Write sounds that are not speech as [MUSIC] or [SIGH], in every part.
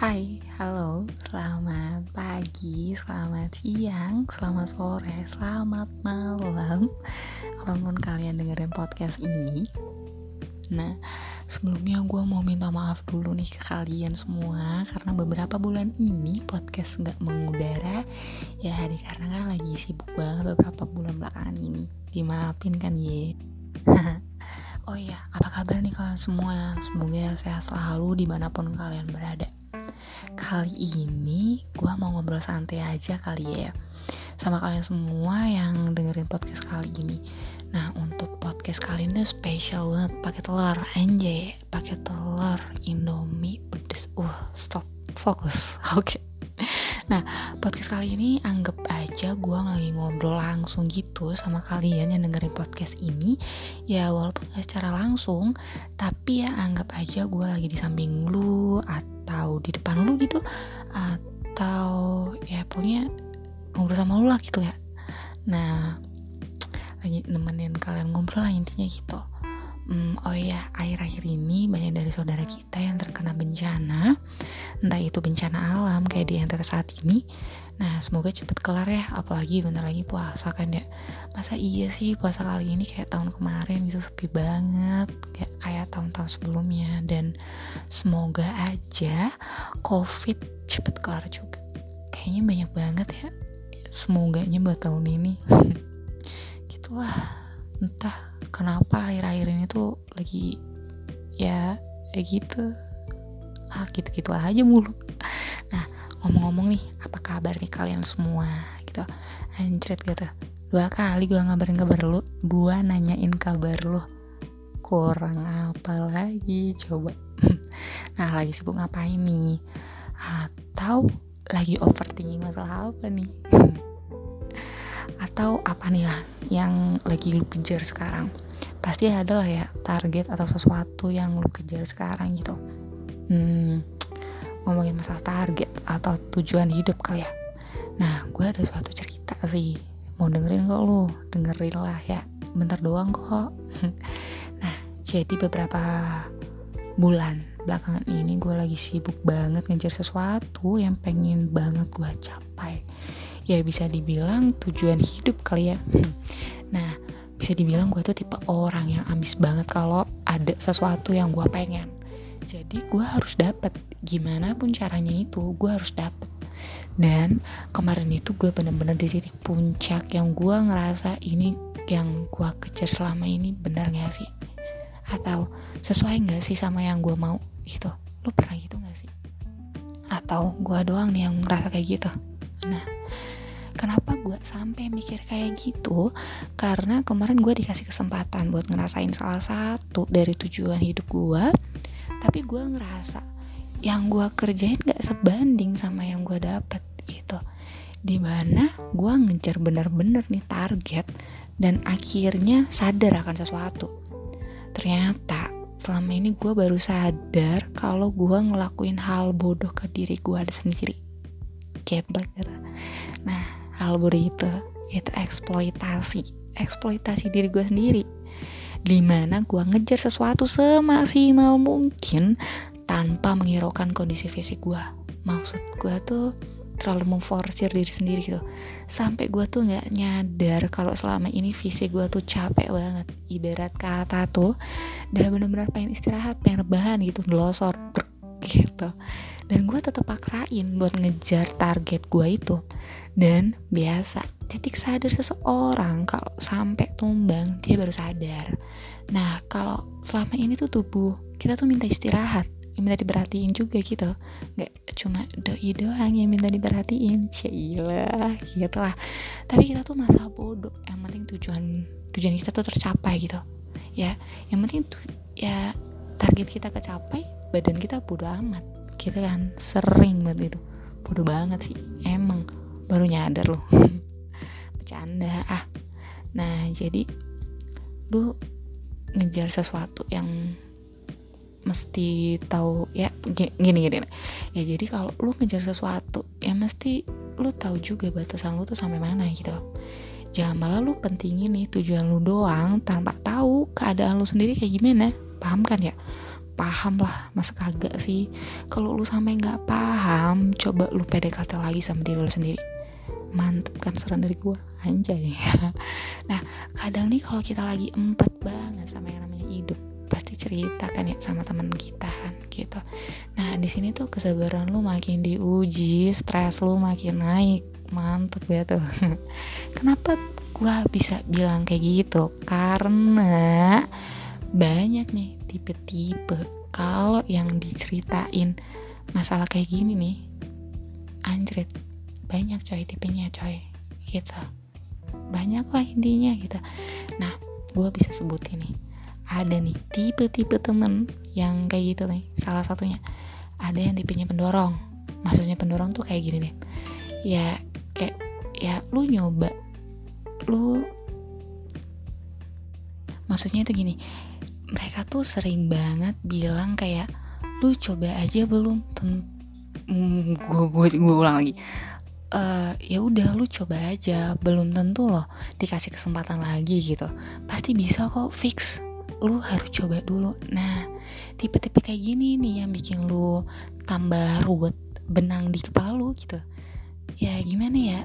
Hai, halo, selamat pagi, selamat siang, selamat sore, selamat malam. Apa pun kalian dengerin podcast ini. Nah, sebelumnya gue mau minta maaf dulu nih ke kalian semua Karena beberapa bulan ini podcast gak mengudara. Ya dikarenakan lagi sibuk banget beberapa bulan belakangan ini. Dimaafin kan ye? [LAUGHS] Oh iya, apa kabar nih kalian semua? Semoga sehat selalu di mana pun kalian berada kali ini gue mau ngobrol santai aja kali ya sama kalian semua yang dengerin podcast kali ini. Nah untuk podcast kali ini spesial banget pakai telur anjay, pakai telur Indomie pedes. Uh stop fokus. [LAUGHS] Oke. Okay. Nah, podcast kali ini anggap aja gue lagi ngobrol langsung gitu sama kalian yang dengerin podcast ini. Ya walaupun gak secara langsung, tapi ya anggap aja gue lagi di samping lu atau di depan lu gitu. Atau ya pokoknya ngobrol sama lu lah gitu ya. Nah, lagi nemenin kalian ngobrol lah intinya gitu. Hmm, oh iya, akhir-akhir ini banyak dari saudara kita yang terkena bencana, entah itu bencana alam kayak di NTT saat ini. Nah, semoga cepet kelar ya, apalagi bentar lagi puasa kan ya. Masa iya sih puasa kali ini kayak tahun kemarin gitu sepi banget, kayak kayak tahun-tahun sebelumnya. Dan semoga aja COVID cepet kelar juga. Kayaknya banyak banget ya, semoganya buat tahun ini. [LAUGHS] Gitulah, entah kenapa akhir-akhir ini tuh lagi ya kayak gitu ah gitu-gitu aja mulu. Nah ngomong-ngomong nih apa kabar nih kalian semua? Gitu. Anjret gitu. Dua kali gue ngabarin kabar lu dua nanyain kabar lu. Kurang apa lagi? Coba. [LAUGHS] Nah lagi sibuk ngapain nih? Atau lagi overthinking masalah apa nih? [LAUGHS] Atau apa nih lah yang lagi lu kejar sekarang? Pasti ada lah ya target atau sesuatu yang lu kejar sekarang gitu hmm, ngomongin masalah target atau tujuan hidup kali ya. Nah gue ada suatu cerita sih. Mau dengerin kok lu? Dengerin lah ya. Bentar doang kok. [LAUGHS] Nah jadi beberapa bulan belakangan ini gue lagi sibuk banget ngejar sesuatu yang pengen banget gue capai. Ya bisa dibilang tujuan hidup kali ya. Nah bisa dibilang gue tuh tipe orang yang ambis banget kalau ada sesuatu yang gue pengen jadi gue harus dapet. Gimana pun caranya itu gue harus dapet. Dan kemarin itu gue bener-bener di titik puncak yang gue ngerasa ini yang gue kejar selama ini benar gak sih? Atau sesuai gak sih sama yang gue mau gitu? Lo pernah gitu gak sih? Atau gue doang nih yang ngerasa kayak gitu? Nah Kenapa gue sampai mikir kayak gitu? Karena kemarin gue dikasih kesempatan buat ngerasain salah satu dari tujuan hidup gue, tapi gue ngerasa yang gue kerjain gak sebanding sama yang gue dapet gitu. Di mana gue ngejar bener-bener nih target dan akhirnya sadar akan sesuatu. Ternyata selama ini gue baru sadar kalau gue ngelakuin hal bodoh ke diri gue sendiri. Geblek gitu. Nah, albur itu itu eksploitasi eksploitasi diri gue sendiri di mana gue ngejar sesuatu semaksimal mungkin tanpa menghiraukan kondisi fisik gue maksud gue tuh terlalu memforsir diri sendiri gitu. Sampai gue tuh nggak nyadar kalau selama ini fisik gue tuh capek banget. Ibarat kata tuh udah bener-bener pengen istirahat pengen rebahan gitu ngelosor gitu. Dan gue tetap paksain buat ngejar target gue itu. Dan biasa titik sadar seseorang kalau sampai tumbang dia baru sadar. Nah kalau selama ini tuh tubuh kita tuh minta istirahat minta diperhatiin juga gitu. Nggak cuma doi doang yang minta diperhatiin cila gitu lah. Tapi kita tuh masa bodoh yang penting tujuan tujuan kita tuh tercapai gitu. Ya yang penting tuh ya target kita kecapai badan kita bodoh amat kita kan. Sering banget itu. Bodoh banget sih emang baru nyadar loh [LAUGHS] bercanda ah. Nah jadi lu ngejar sesuatu yang mesti tahu ya gini gini. Ya jadi kalau lu ngejar sesuatu ya mesti lu tahu juga batasan lu tuh sampai mana gitu. Jangan malah lu pentingin nih tujuan lu doang tanpa tahu keadaan lu sendiri kayak gimana. Paham kan ya? Paham lah masa kagak sih? Kalau lu sampai nggak paham coba lu PDKT lagi sama diri lu sendiri mantep kan saran dari gua. Anjay. [LAUGHS] Nah kadang nih kalau kita lagi empat banget sama yang namanya hidup pasti cerita kan ya sama teman kita kan gitu. Nah di sini tuh kesabaran lu makin diuji stres lu makin naik. Mantep ya tuh? [LAUGHS] Kenapa gua bisa bilang kayak gitu? Karena banyak nih tipe-tipe kalau yang diceritain masalah kayak gini nih. Anjrit banyak coy tipenya coy. Gitu. Banyak lah intinya gitu. Nah gue bisa sebutin nih ada nih tipe-tipe temen yang kayak gitu nih. Salah satunya ada yang tipenya pendorong. Maksudnya pendorong tuh kayak gini deh. Ya kayak ya lu nyoba lu maksudnya itu gini mereka tuh sering banget bilang kayak lu coba aja belum? Ten gue gue gue ulang lagi uh, ya udah lu coba aja belum tentu loh dikasih kesempatan lagi gitu. Pasti bisa kok fix lu harus coba dulu. Nah tipe-tipe kayak gini nih yang bikin lu tambah ruwet benang di kepala lu gitu. Ya gimana ya?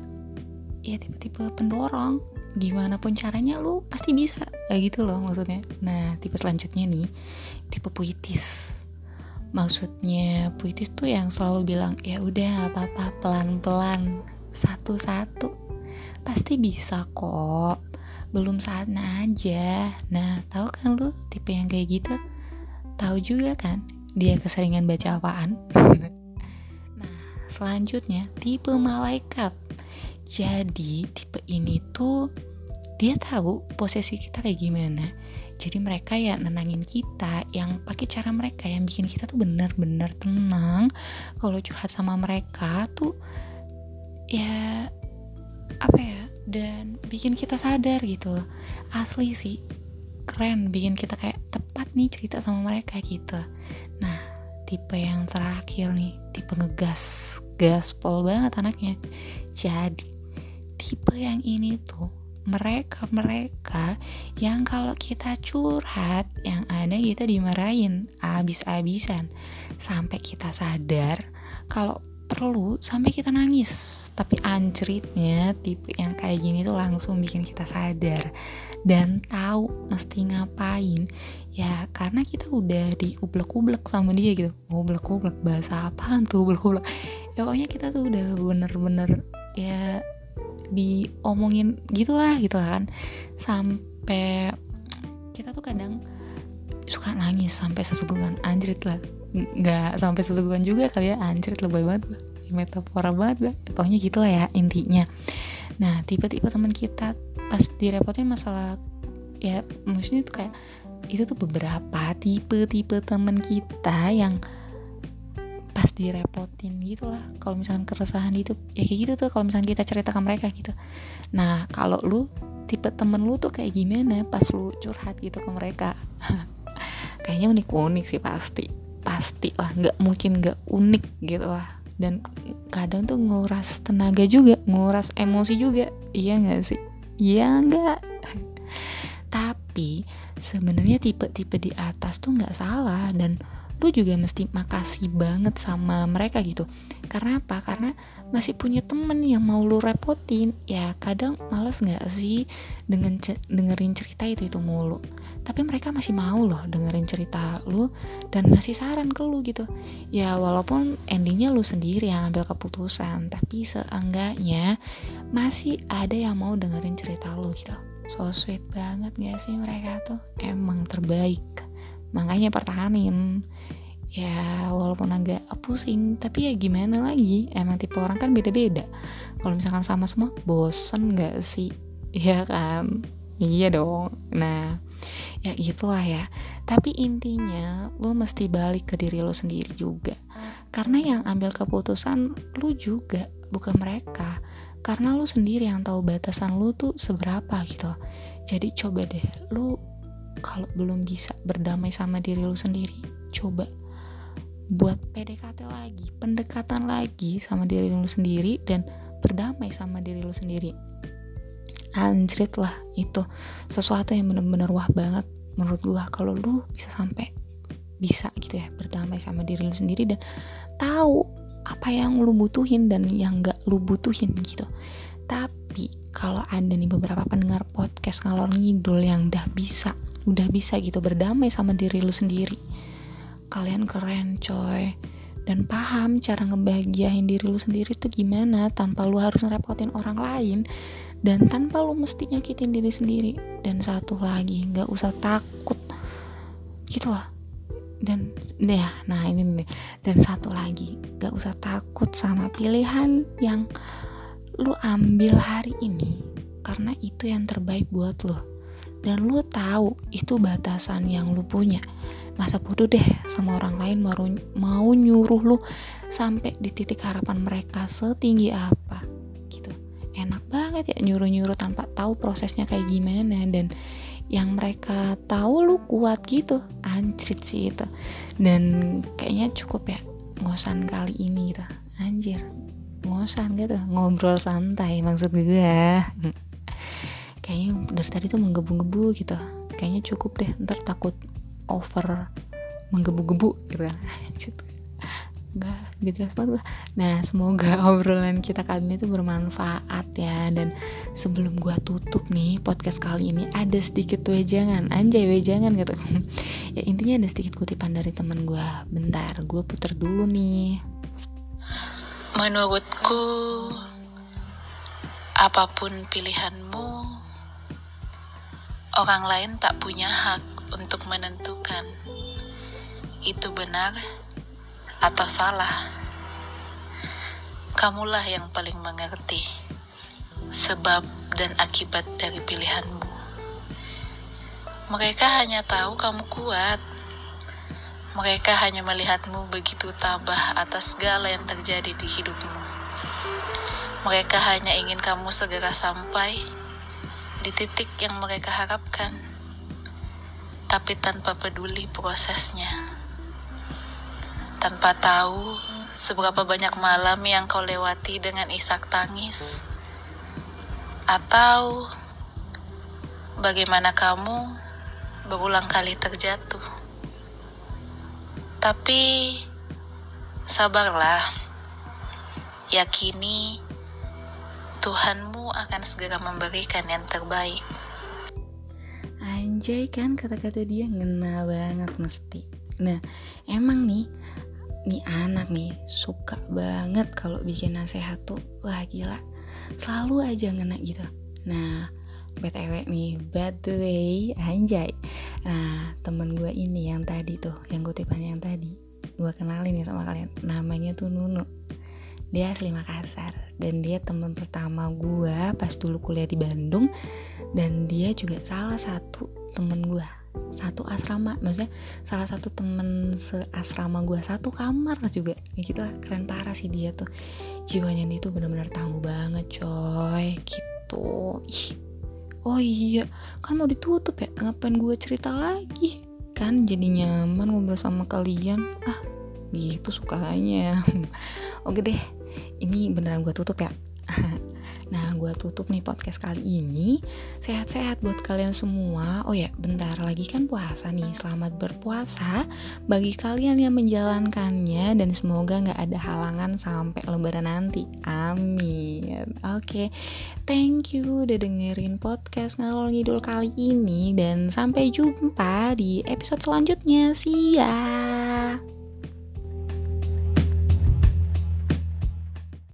Ya tipe-tipe pendorong. Gimana pun caranya lu pasti bisa. Kayak gitu loh maksudnya. Nah tipe selanjutnya nih tipe puitis maksudnya puitis tuh yang selalu bilang ya udah apa apa pelan pelan satu satu pasti bisa kok belum saatnya aja. Nah tahu kan lu tipe yang kayak gitu? Tahu juga kan dia keseringan baca apaan? [LAUGHS] Nah selanjutnya tipe malaikat. Jadi tipe ini tuh dia tahu posisi kita kayak gimana. Jadi mereka ya nenangin kita yang pakai cara mereka yang bikin kita tuh bener-bener tenang. Kalau curhat sama mereka tuh ya apa ya dan bikin kita sadar gitu. Asli sih keren bikin kita kayak tepat nih cerita sama mereka gitu. Nah tipe yang terakhir nih tipe ngegas gaspol banget anaknya jadi tipe yang ini tuh mereka-mereka yang kalau kita curhat yang ada kita dimarahin abis-abisan. Sampai kita sadar kalau perlu sampai kita nangis. Tapi anjritnya tipe yang kayak gini tuh langsung bikin kita sadar dan tahu mesti ngapain. Ya karena kita udah diublek-ublek sama dia gitu. Ublek-ublek bahasa apaan tuh ublek-ublek? Ya pokoknya kita tuh udah bener-bener ya diomongin gitulah gitu kan. Sampai kita tuh kadang suka nangis sampai sesubuhan anjrit lah. Nggak sampai sesubuhan juga kali ya. Anjrit lebay banget gue metafora banget gue pokoknya gitulah ya intinya. Nah tipe-tipe teman kita pas direpotin masalah ya maksudnya tuh kayak itu tuh beberapa tipe-tipe teman kita yang pas direpotin gitu lah kalau misalkan keresahan itu ya kayak gitu tuh kalau misalkan kita cerita ke mereka gitu. Nah kalau lu tipe temen lu tuh kayak gimana pas lu curhat gitu ke mereka? [LAUGHS] Kayaknya unik unik sih pasti. Pasti lah nggak mungkin nggak unik gitu lah dan kadang tuh nguras tenaga juga nguras emosi juga. Iya nggak sih? Iya nggak? [LAUGHS] Tapi sebenarnya tipe-tipe di atas tuh nggak salah. Dan lu juga mesti makasih banget sama mereka gitu. Karena apa? Karena masih punya temen yang mau lu repotin ya kadang males nggak sih dengan dengerin cerita itu itu mulu. Tapi mereka masih mau loh dengerin cerita lu dan ngasih saran ke lu gitu. Ya walaupun endingnya lu sendiri yang ambil keputusan tapi seenggaknya masih ada yang mau dengerin cerita lu gitu. So sweet banget gak sih mereka tuh? Emang terbaik makanya pertahanin. Ya walaupun agak pusing tapi ya gimana lagi? Emang tipe orang kan beda-beda. Kalau misalkan sama semua bosen gak sih? Ya kan? Iya dong. Nah ya gitulah ya. Tapi intinya lu mesti balik ke diri lu sendiri juga. Karena yang ambil keputusan lu juga bukan mereka. Karena lu sendiri yang tahu batasan lu tuh seberapa gitu. Jadi coba deh lu kalau belum bisa berdamai sama diri lu sendiri coba buat PDKT lagi pendekatan lagi sama diri lu sendiri dan berdamai sama diri lu sendiri. Anjrit lah itu sesuatu yang bener-bener wah banget menurut gua kalau lu bisa sampai bisa gitu ya berdamai sama diri lu sendiri dan tahu apa yang lu butuhin dan yang gak lu butuhin gitu. Tapi kalau ada nih beberapa pendengar podcast ngalor ngidul yang udah bisa udah bisa gitu berdamai sama diri lu sendiri. Kalian keren coy. Dan paham cara ngebahagiain diri lu sendiri tuh gimana tanpa lu harus ngerepotin orang lain dan tanpa lu mesti nyakitin diri sendiri. Dan satu lagi nggak usah takut. Gitu loh. Dan ya nah ini nih. Dan satu lagi gak usah takut sama pilihan yang lu ambil hari ini karena itu yang terbaik buat lo dan lu tahu itu batasan yang lu punya. Masa bodoh deh sama orang lain mau, mau nyuruh lu sampai di titik harapan mereka setinggi apa gitu. Enak banget ya nyuruh-nyuruh tanpa tahu prosesnya kayak gimana. Dan yang mereka tahu lu kuat gitu anjrit sih itu. Dan kayaknya cukup ya ngosan kali ini gitu. Anjir ngosan gitu ngobrol santai maksud gue [LAUGHS] kayaknya dari tadi tuh menggebu-gebu gitu. Kayaknya cukup deh ntar takut over menggebu-gebu gitu. [LAUGHS] Enggak gitu jelas banget nah semoga [LAUGHS] obrolan kita kali ini tuh bermanfaat ya. Dan sebelum gua tutup nih podcast kali ini ada sedikit wejangan. Anjay wejangan gitu. [LAUGHS] Ya intinya ada sedikit kutipan dari teman gua. Bentar gua puter dulu nih. Menurutku apa pun pilihanmu orang lain tak punya hak untuk menentukan itu benar atau salah. Kamulah yang paling mengerti sebab dan akibat dari pilihanmu. Mereka hanya tahu kamu kuat. Mereka hanya melihatmu begitu tabah atas segala yang terjadi di hidupmu. Mereka hanya ingin kamu segera sampai di titik yang mereka harapkan, tapi tanpa peduli prosesnya. Tanpa tahu seberapa banyak malam yang kau lewati dengan isak tangis, atau bagaimana kamu berulang kali terjatuh. Tapi sabarlah, yakini Tuhanmu akan segera memberikan yang terbaik. Anjay kan kata-kata dia ngena banget mesti. Nah, emang nih nih anak nih suka banget kalau bikin nasihat tuh. Wah gila. Selalu aja ngena gitu. Nah btw nih by the way anjay. Nah temen gue ini yang tadi tuh yang kutipan yang tadi gue kenalin nih sama kalian. Namanya tuh Nuno dia asli Makassar dan dia teman pertama gue pas dulu kuliah di Bandung dan dia juga salah satu temen gue satu asrama maksudnya salah satu temen seasrama gue satu kamar juga. Ya gitu lah keren parah sih dia tuh. Jiwanya dia tuh benar-benar tangguh banget coy. Gitu. Ih. Oh iya kan mau ditutup ya? Ngapain gue cerita lagi? Kan jadi nyaman ngobrol sama kalian. Ah gitu sukanya. [LAUGHS] Oke deh ini beneran gue tutup ya [LAUGHS] Nah, gue tutup nih podcast kali ini. Sehat-sehat buat kalian semua. Oh ya, bentar lagi kan puasa nih. Selamat berpuasa bagi kalian yang menjalankannya dan semoga nggak ada halangan sampai lebaran nanti. Amin. Oke, okay. thank you udah dengerin podcast ngalor ngidul kali ini dan sampai jumpa di episode selanjutnya. See ya.